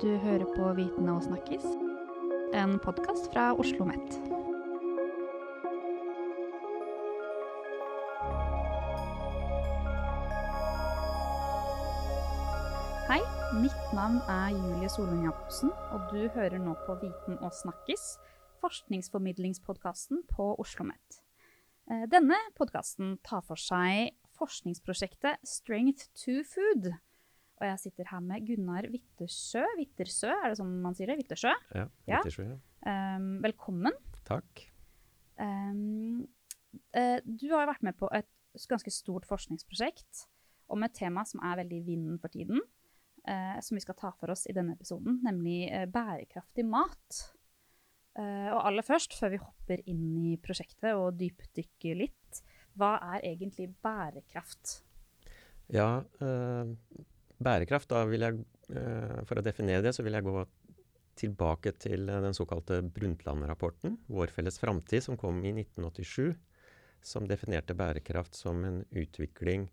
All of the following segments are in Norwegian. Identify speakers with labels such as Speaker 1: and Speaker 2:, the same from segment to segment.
Speaker 1: Du hører på Viten og snakkes, en podkast fra Oslo OsloMet. Hei, mitt navn er Julie Solund Jacobsen, og du hører nå på Viten og snakkes, forskningsformidlingspodkasten på Oslo OsloMet. Eh, denne podkasten tar for seg forskningsprosjektet Strength to Food og jeg sitter her med Gunnar Vittersjø. Vittersjø, er det sånn man sier det? Vittersjø?
Speaker 2: Ja. Vittersjø, ja.
Speaker 1: Um, velkommen.
Speaker 2: Takk.
Speaker 1: Um, uh, du har jo vært med på et ganske stort forskningsprosjekt om et tema som er veldig i vinden for tiden. Uh, som vi skal ta for oss i denne episoden, nemlig uh, bærekraftig mat. og aller først, før vi hopper inn i prosjektet og dypdykker litt, hva er egentlig bærekraft?
Speaker 2: Ja, Bærekraft, da vil jeg, eh, for å definere det, så vil jeg gå tilbake til eh, den såkalte Brundtland-rapporten, Vår felles framtid, som kom i 1987. Som definerte bærekraft som en utvikling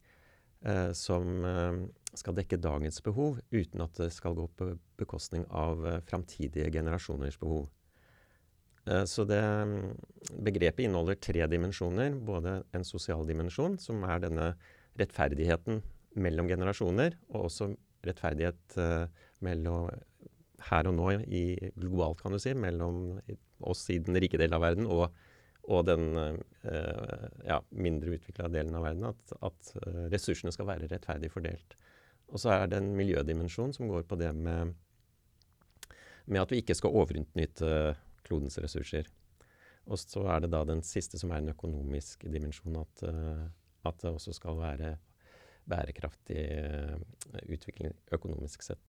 Speaker 2: eh, som eh, skal dekke dagens behov, uten at det skal gå på bekostning av eh, framtidige generasjoners behov. Eh, så det begrepet inneholder tre dimensjoner. Både en sosial dimensjon, som er denne rettferdigheten mellom generasjoner, og også rettferdighet uh, mellom her og nå, i, globalt, kan du si, mellom oss i den rike delen av verden og, og den uh, ja, mindre utvikla delen av verden. At, at uh, ressursene skal være rettferdig fordelt. Og så er det en miljødimensjon som går på det med, med at vi ikke skal overutnytte klodens ressurser. Og så er det da den siste som er en økonomisk dimensjon, at, at det også skal være bærekraftig eh, utvikling økonomisk sett.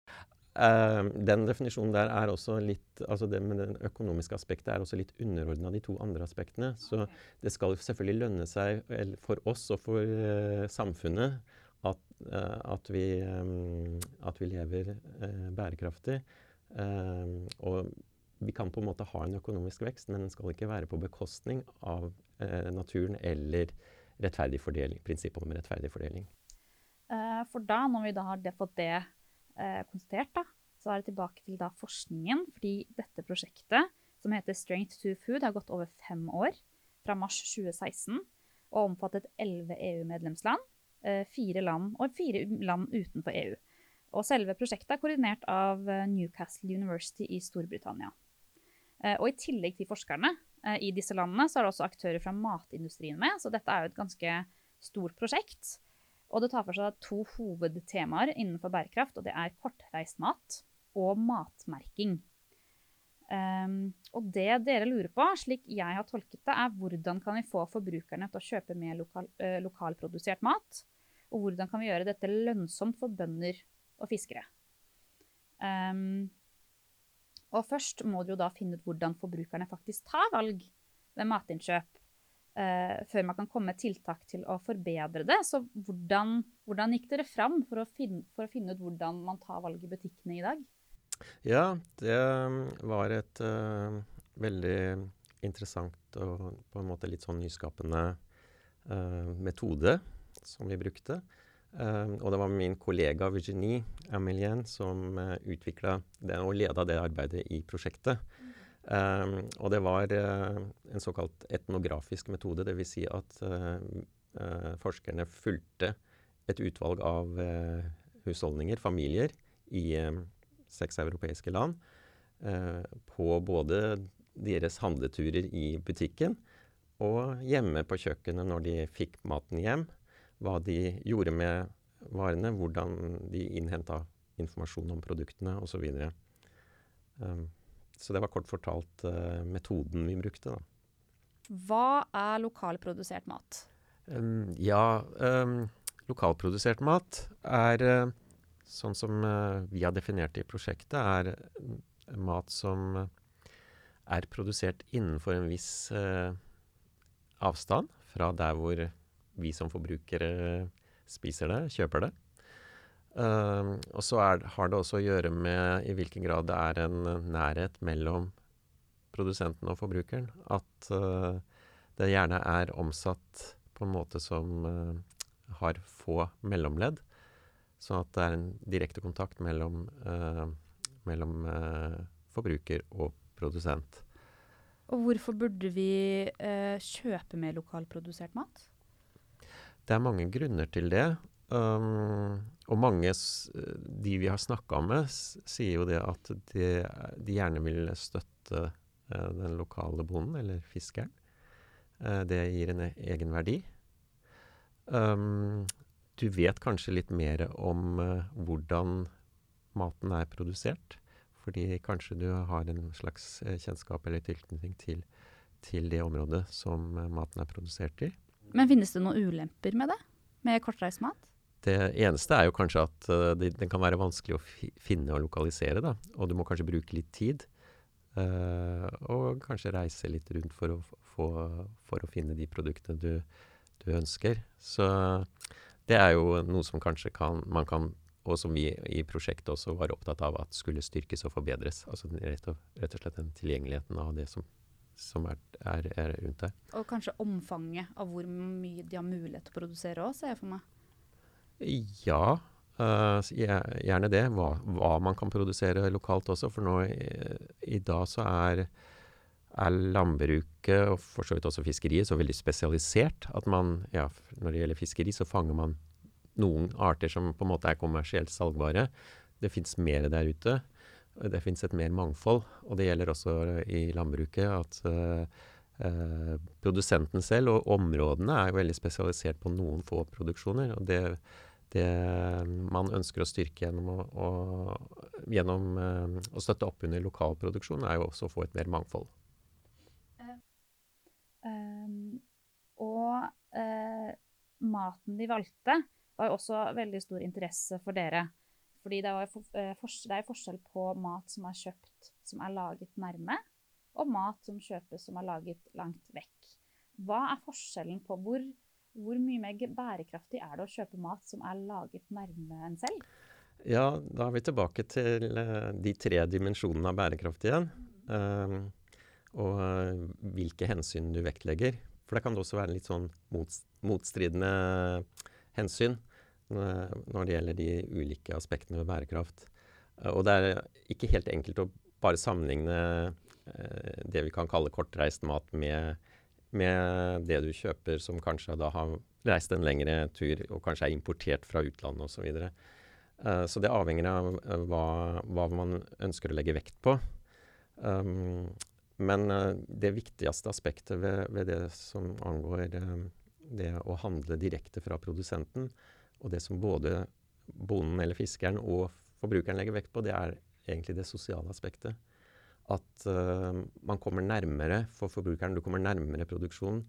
Speaker 2: Uh, den definisjonen der er også litt altså det med den økonomiske aspektet er også litt underordna de to andre aspektene. Så det skal selvfølgelig lønne seg for oss og for uh, samfunnet at, uh, at, vi, um, at, vi, lever bærekraftig. og vi kan på en måte ha en økonomisk vekst, men den skal ikke være på bekostning av naturen eller rettferdig fordeling, prinsippet om rettferdig fordeling.
Speaker 1: Eh, for da, når vi da har fått det eh, konstatert, da, så er det tilbake til da forskningen. Fordi dette prosjektet, som heter Strength to Food, har gått over fem år, fra mars 2016, og omfattet elleve EU-medlemsland, eh, fire land og fire land utenfor EU. Og selve prosjektet er koordinert av Newcastle University i Storbritannia. Og i tillegg til forskerne i disse landene, så er det også aktører fra matindustrien med, så dette er jo et ganske stort prosjekt. Og det tar for seg to hovedtemaer innenfor bærekraft, og det er kortreist mat og matmerking. Um, og det dere lurer på, slik jeg har tolket det, er hvordan kan vi få forbrukerne til å kjøpe mer lokal, uh, lokalprodusert mat? Og hvordan kan vi gjøre dette lønnsomt for bønder og fiskere? Um, og først må dere jo da finne ut hvordan forbrukerne faktisk tar valg ved matinnkjøp Uh, før man kan komme med tiltak til å forbedre det. Så hvordan, hvordan gikk dere fram for å, finne, for å, finne, ut hvordan man tar valg i butikkene i dag?
Speaker 2: Ja, det um, var et uh, veldig interessant og på en måte litt sånn nyskapende uh, metode som vi brukte. og det var min kollega Virginie Amelien som uh, utvikla og leda det arbeidet i prosjektet. Mm. Um, og det var uh, en såkalt etnografisk metode, dvs. Si at uh, forskerne fulgte et utvalg av husholdninger, familier, i seks europeiske land på både deres handleturer i butikken og hjemme på kjøkkenet når de fikk maten hjem, hva de gjorde med varene, hvordan de innhenta informasjon om produktene osv. Um, så det var kort fortalt uh, metoden vi brukte. Da.
Speaker 1: Hva er lokalprodusert mat?
Speaker 2: Um, ja, um, lokalprodusert mat er uh, sånn som uh, vi har definert det i prosjektet, er mat som er produsert innenfor en viss avstand fra der hvor vi som forbrukere spiser det, kjøper det. Uh, og så er, har det også å gjøre med i hvilken grad det er en nærhet mellom produsenten og forbrukeren. At uh, det gjerne er omsatt på en måte som uh, har få mellomledd. Sånn at det er en direkte kontakt mellom mellom eh, forbruker og produsent.
Speaker 1: Og hvorfor burde vi eh, kjøpe mer lokalprodusert mat?
Speaker 2: Det er mange grunner til det. Um, og mange, de vi har snakka med, sier jo det at de, de gjerne vil støtte uh, den lokale bonden, eller fiskeren. Uh, det gir en egen verdi. Um, du vet kanskje litt mer om uh, hvordan maten er produsert. Fordi kanskje du har en slags kjennskap eller tilknytning til, til det området som maten er produsert i.
Speaker 1: Men finnes det noen ulemper med det? Med kortreist mat?
Speaker 2: Det eneste er jo kanskje at uh, det, den kan være vanskelig å finne og lokalisere. da, Og du må kanskje bruke litt tid. Uh, og kanskje reise litt rundt for å, for, for å finne de produktene du, du, ønsker. Så det er jo noe som kanskje kan, man kan og som vi i prosjektet også var opptatt av at skulle styrkes og forbedres. Altså rett og, rett og slett den tilgjengeligheten av det som som er, er, er, rundt der.
Speaker 1: Og kanskje omfanget av hvor mye de har mulighet til å produsere òg, ser jeg for meg.
Speaker 2: Ja, uh, gjerne det. Hva, hva, man kan produsere lokalt også. For nå i, i dag så er, er landbruket, og for så vidt også fiskeriet, så veldig spesialisert at man ja, Når det gjelder fiskeri, så fanger man noen arter som på en måte er kommersielt salgbare. Det fins mer der ute. Det fins et mer mangfold, og det gjelder også i landbruket. at uh, produsenten selv og områdene er veldig spesialisert på noen få produksjoner. og det, det man ønsker å styrke gjennom, å, å, gjennom uh, å støtte opp under lokalproduksjon, er jo også å få et mer mangfold.
Speaker 1: Um, og uh, maten de valgte, var jo også veldig stor interesse for dere. Fordi det for, eh, det er forskjell på mat som er kjøpt som er laget nærme, og mat som kjøpes som er laget langt vekk. Hva er forskjellen på hvor, hvor mye mer bærekraftig er det å kjøpe mat som er laget nærme en selv?
Speaker 2: Ja, da er vi tilbake til uh, de tre dimensjonene av bærekraft igjen. Uh, og uh, hvilke hensyn du vektlegger. For det kan også være litt sånn motstridende hensyn når det gjelder de ulike aspektene ved bærekraft. Eh, og det er ikke helt enkelt å bare sammenligne eh, det vi kan kalle kortreist mat med, med det du kjøper som kanskje da har reist en lengre tur og kanskje er importert fra utlandet osv. Så, uh, så det avhenger av hva, hva, man ønsker å legge vekt på. Um, men det viktigste aspektet ved, ved, det som angår det å handle direkte fra produsenten, og det som både bonden eller fiskeren og forbrukeren legger vekt på, det er egentlig det sosiale aspektet. At uh, man kommer nærmere for forbrukeren. Du kommer nærmere produksjonen.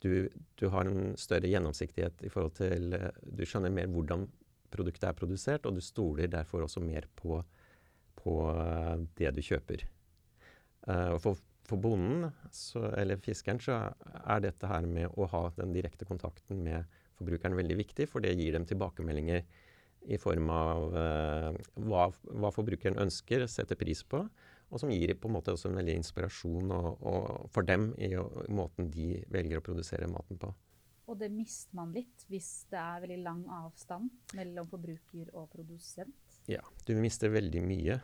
Speaker 2: Du, du har en større gjennomsiktighet i forhold til uh, Du skjønner mer hvordan produktet er produsert, og du stoler derfor også mer på, på uh, det du kjøper. og for, for bonden, så, eller fiskeren, så er dette her med å ha den direkte kontakten med forbrukeren veldig viktig, for det gir dem tilbakemeldinger i form av uh, hva, hva, forbrukeren ønsker, setter pris på, og som gir på en måte også en veldig inspirasjon og, og for dem i, i, måten de velger å produsere maten på.
Speaker 1: Og det mister man litt hvis det er veldig lang avstand mellom forbruker og produsent?
Speaker 2: Ja, du mister veldig mye.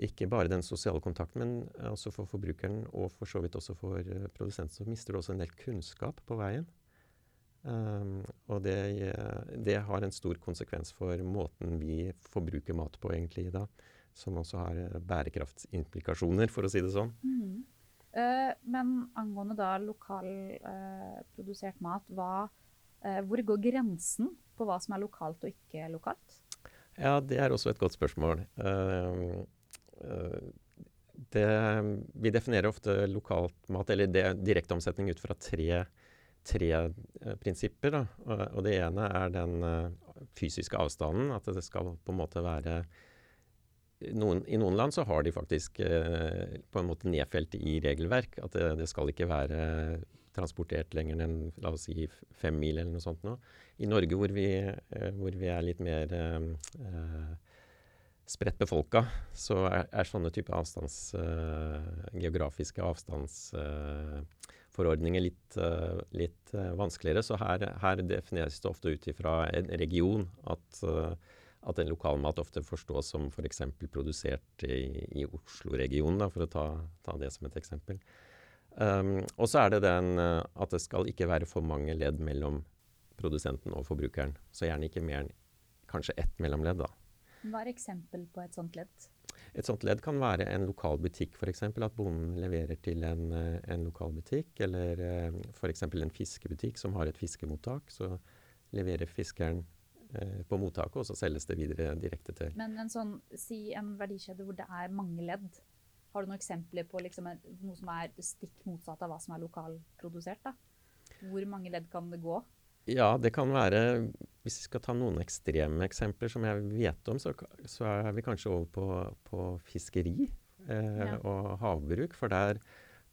Speaker 2: Ikke bare den sosiale kontakten, men også for forbrukeren og for så vidt også for uh, produsenten. Så mister du også en del kunnskap på veien. Um, og det, det, har en stor konsekvens for måten vi forbruker mat på egentlig da. Som også har eh, bærekraftsimplikasjoner, for å si det sånn. Mm.
Speaker 1: Uh, men angående da lokalprodusert uh, mat, hva, uh, hvor går grensen på hva som er lokalt og ikke lokalt?
Speaker 2: Ja, det er også et godt spørsmål. Det, vi definerer ofte lokalt mat, eller direkteomsetning, ut fra tre tre eh, prinsipper. Da. Og, og, det ene er den fysiske avstanden. At det skal på en måte være noen, I noen land så har de faktisk eh, på en måte nedfelt i regelverk at det, det, skal ikke være transportert lenger enn la oss si fem mil eller noe sånt. Nå. I Norge hvor vi, eh, hvor vi er litt mer spredt befolka, så er, er, sånne type avstands, geografiske avstandsforordninger litt, uh, litt uh, vanskeligere. Så her, her, defineres det ofte ut ifra en region. At, at en lokalmat ofte forstås som f.eks. For produsert i, i Oslo-regionen, for å ta, ta, det som et eksempel. Um, og så er det den uh, at det skal ikke være for mange ledd mellom produsenten og forbrukeren. Så gjerne ikke mer enn kanskje ett mellomledd. da.
Speaker 1: Hva er eksempel på et sånt ledd?
Speaker 2: Et sånt ledd kan være en lokal butikk, f.eks. At bonden leverer til en, eh, en lokal butikk. Eller uh, f.eks. en fiskebutikk som har et fiskemottak. Så leverer fiskeren Eh, på mottaket, og så selges det videre direkte til
Speaker 1: Men en sånn, si en verdikjede hvor det er mange ledd. Har du noen eksempler på liksom noe som er stikk motsatt av hva som er lokalprodusert? da? Hvor mange ledd kan det gå?
Speaker 2: Ja, det kan være Hvis vi skal ta noen ekstreme eksempler som jeg vet om, så, så er vi kanskje over på, på fiskeri eh, ja. og havbruk. For der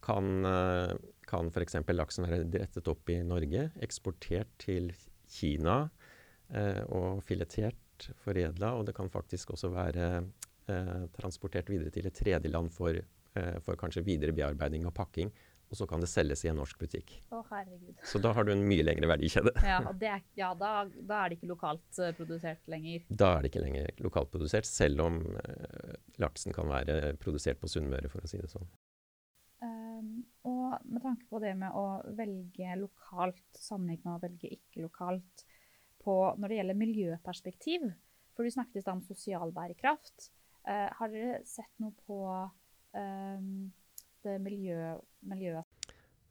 Speaker 2: kan, eh, kan f.eks. laksen være rettet opp i Norge, eksportert til Kina Eh, og filetert, foredla, og det kan faktisk også være eh, transportert videre til et tredjeland for, eh, for kanskje videre bearbeiding og pakking. Og så kan det selges i en norsk butikk.
Speaker 1: Å, herregud.
Speaker 2: Så da har du en mye lengre verdikjede.
Speaker 1: Ja, er, ja da, da, er det ikke lokalt uh, produsert lenger?
Speaker 2: Da er det ikke lenger lokalt produsert, selv om uh, laksen kan være produsert på Sunnmøre, for å si det sånn.
Speaker 1: Um, og med tanke på det med å velge lokalt sammenlignet med å velge ikke lokalt, på når det gjelder miljøperspektiv. For du snakket i stad om sosial bærekraft. Uh, har dere sett noe på um, det miljø, miljøet?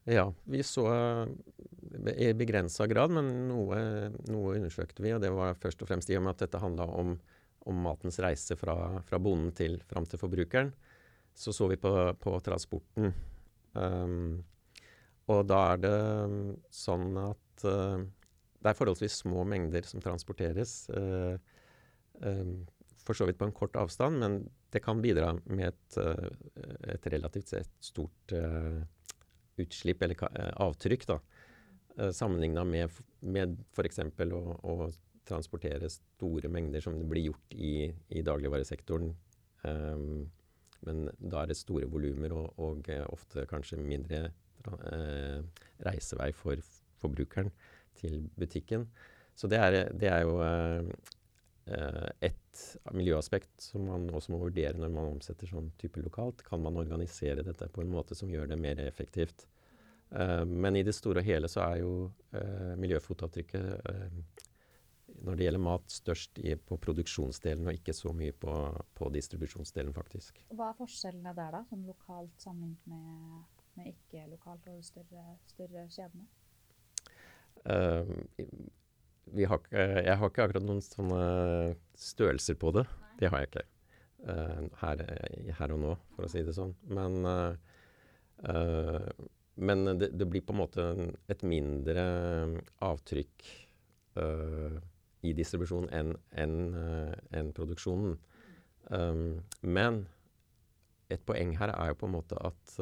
Speaker 2: Ja, vi så i begrensa grad, men noe, noe, undersøkte vi. Og det var først og fremst i og med at dette handla om, om, matens reise fra, fra bonden til fram til forbrukeren. Så så vi på, på transporten. Um, og da er det sånn at uh, det er forholdsvis små mengder som transporteres. Uh, uh, for så vidt på en kort avstand, men det kan bidra med et, uh, et relativt sett stort utslipp, eller avtrykk, da. Sammenligna med, med f.eks. Å, å transportere store mengder som det blir gjort i, i dagligvaresektoren. Um, men da er det store volumer og, og, ofte kanskje mindre uh, reisevei for forbrukeren til butikken. Så det er, det er jo eh, et miljøaspekt som man også må vurdere når man omsetter sånn type lokalt. Kan man organisere dette på en måte som gjør det mer effektivt? Uh, men i det store og hele så er jo uh, miljøfotavtrykket når det gjelder mat, størst i, på produksjonsdelen, og ikke så mye på, på, distribusjonsdelen, faktisk.
Speaker 1: Hva er forskjellene der, da? Sånn lokalt sammenlignet med, med ikke-lokalt og større, større kjedene?
Speaker 2: Uh, har, jeg har ikke akkurat noen sånne størrelser på det. Det har jeg ikke uh, her, her, og nå, for å si det sånn. Men, uh, men det, det, blir på en måte et mindre avtrykk i distribusjon enn en, en produksjonen. Um, men et poeng her er jo på en måte at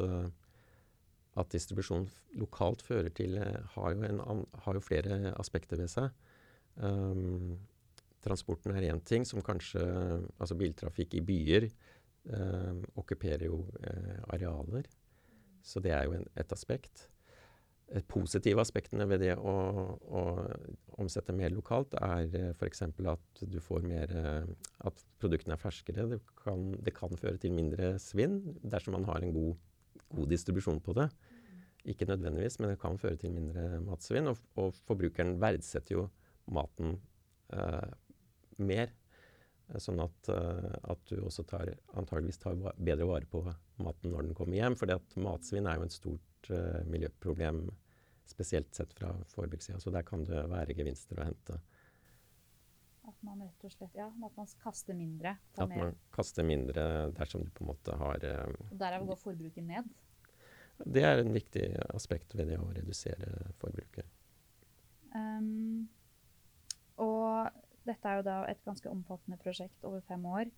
Speaker 2: at distribusjon lokalt fører til eh, har jo, en, har jo flere aspekter ved seg. Um, transporten er én ting, som kanskje Altså biltrafikk i byer um, okkuperer jo uh, arealer. Så det er jo en, et aspekt. Et positive aspektene ved det å, å omsette mer lokalt er uh, f.eks. at du får mer At produktene er ferskere. Det kan, det kan føre til mindre svinn dersom man har en god god distribusjon på det. Ikke nødvendigvis, men det kan føre til mindre matsvinn. Og, og forbrukeren verdsetter jo maten eh, mer. Sånn at, uh, at, du også tar, antageligvis tar bedre vare på maten når den kommer hjem. For matsvinn er jo et stort uh, miljøproblem, spesielt sett fra forbrukssida. Så der kan det være gevinster å hente.
Speaker 1: At man rett og slett, ja, at man kaster mindre.
Speaker 2: At mer. man kaster mindre dersom du på en måte har Og
Speaker 1: Derav går forbruket ned?
Speaker 2: Det er en viktig aspekt ved det å redusere forbruket. Um,
Speaker 1: og dette er jo da et ganske omfattende prosjekt over fem år.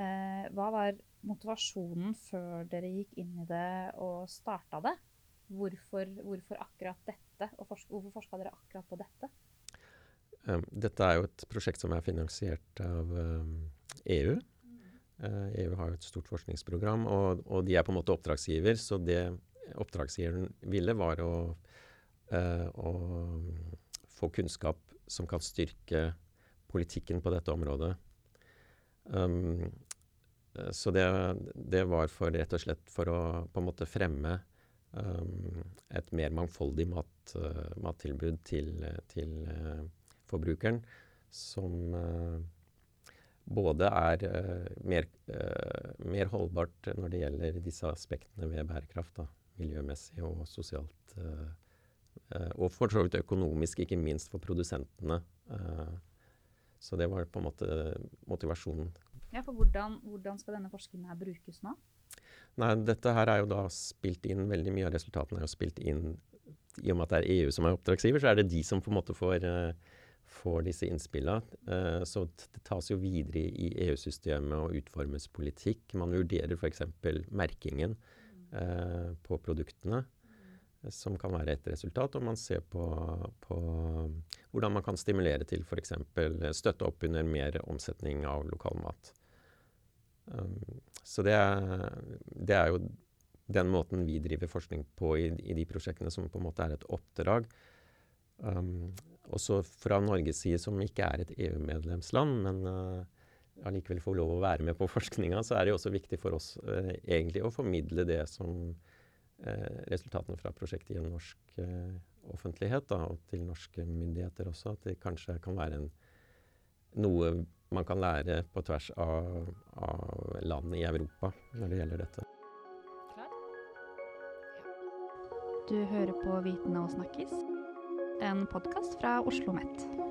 Speaker 1: Eh, hva var motivasjonen før dere gikk inn i det og starta det? Hvorfor, hvorfor akkurat dette, og forsk hvorfor forska dere akkurat på dette?
Speaker 2: Um, dette er jo et prosjekt som er finansiert av um, EU. Mm. Uh, EU har jo et stort forskningsprogram, og, og, de er på en måte oppdragsgiver. Så det oppdragsgiveren ville, var å, uh, å, få kunnskap som kan styrke politikken på dette området. Um, så det, det, var for rett og slett for å på en måte fremme um, et mer mangfoldig mat, uh, mattilbud til, til uh, forbrukeren, som uh, både er mer, mer, holdbart når det gjelder disse aspektene ved bærekraft, da, miljømessig og sosialt. og for så vidt økonomisk, ikke minst for produsentene. så det var på en måte motivasjonen
Speaker 1: ja, for hvordan, hvordan skal denne forskningen her brukes nå?
Speaker 2: Nei, dette her er jo da spilt inn, veldig mye av resultatene er jo spilt inn I og med at det er EU som er oppdragsgiver, så er det de som på en måte får, uh, får disse innspillene. Uh, så det tas jo videre i EU-systemet og utformes politikk. Man vurderer f.eks. merkingen uh, på produktene som kan være et resultat. Og man ser på, på hvordan man kan stimulere til f.eks. støtte opp under mer omsetning av lokal mat. Um, så det er, det er, jo den måten vi driver forskning på i, i, de prosjektene, som på en måte er et oppdrag. Um, også fra Norges side, som ikke er et EU-medlemsland, men uh, allikevel får lov å være med på forskninga, så er det også viktig for oss uh, egentlig å formidle det som uh, resultatene fra prosjektet i en norsk offentlighet, da, og til norske myndigheter også. At det kanskje kan være en, noe man kan lære på tvers av, av land i Europa når det gjelder dette.
Speaker 1: Du hører på Viten og snakkes, en podkast fra Oslo OsloMet.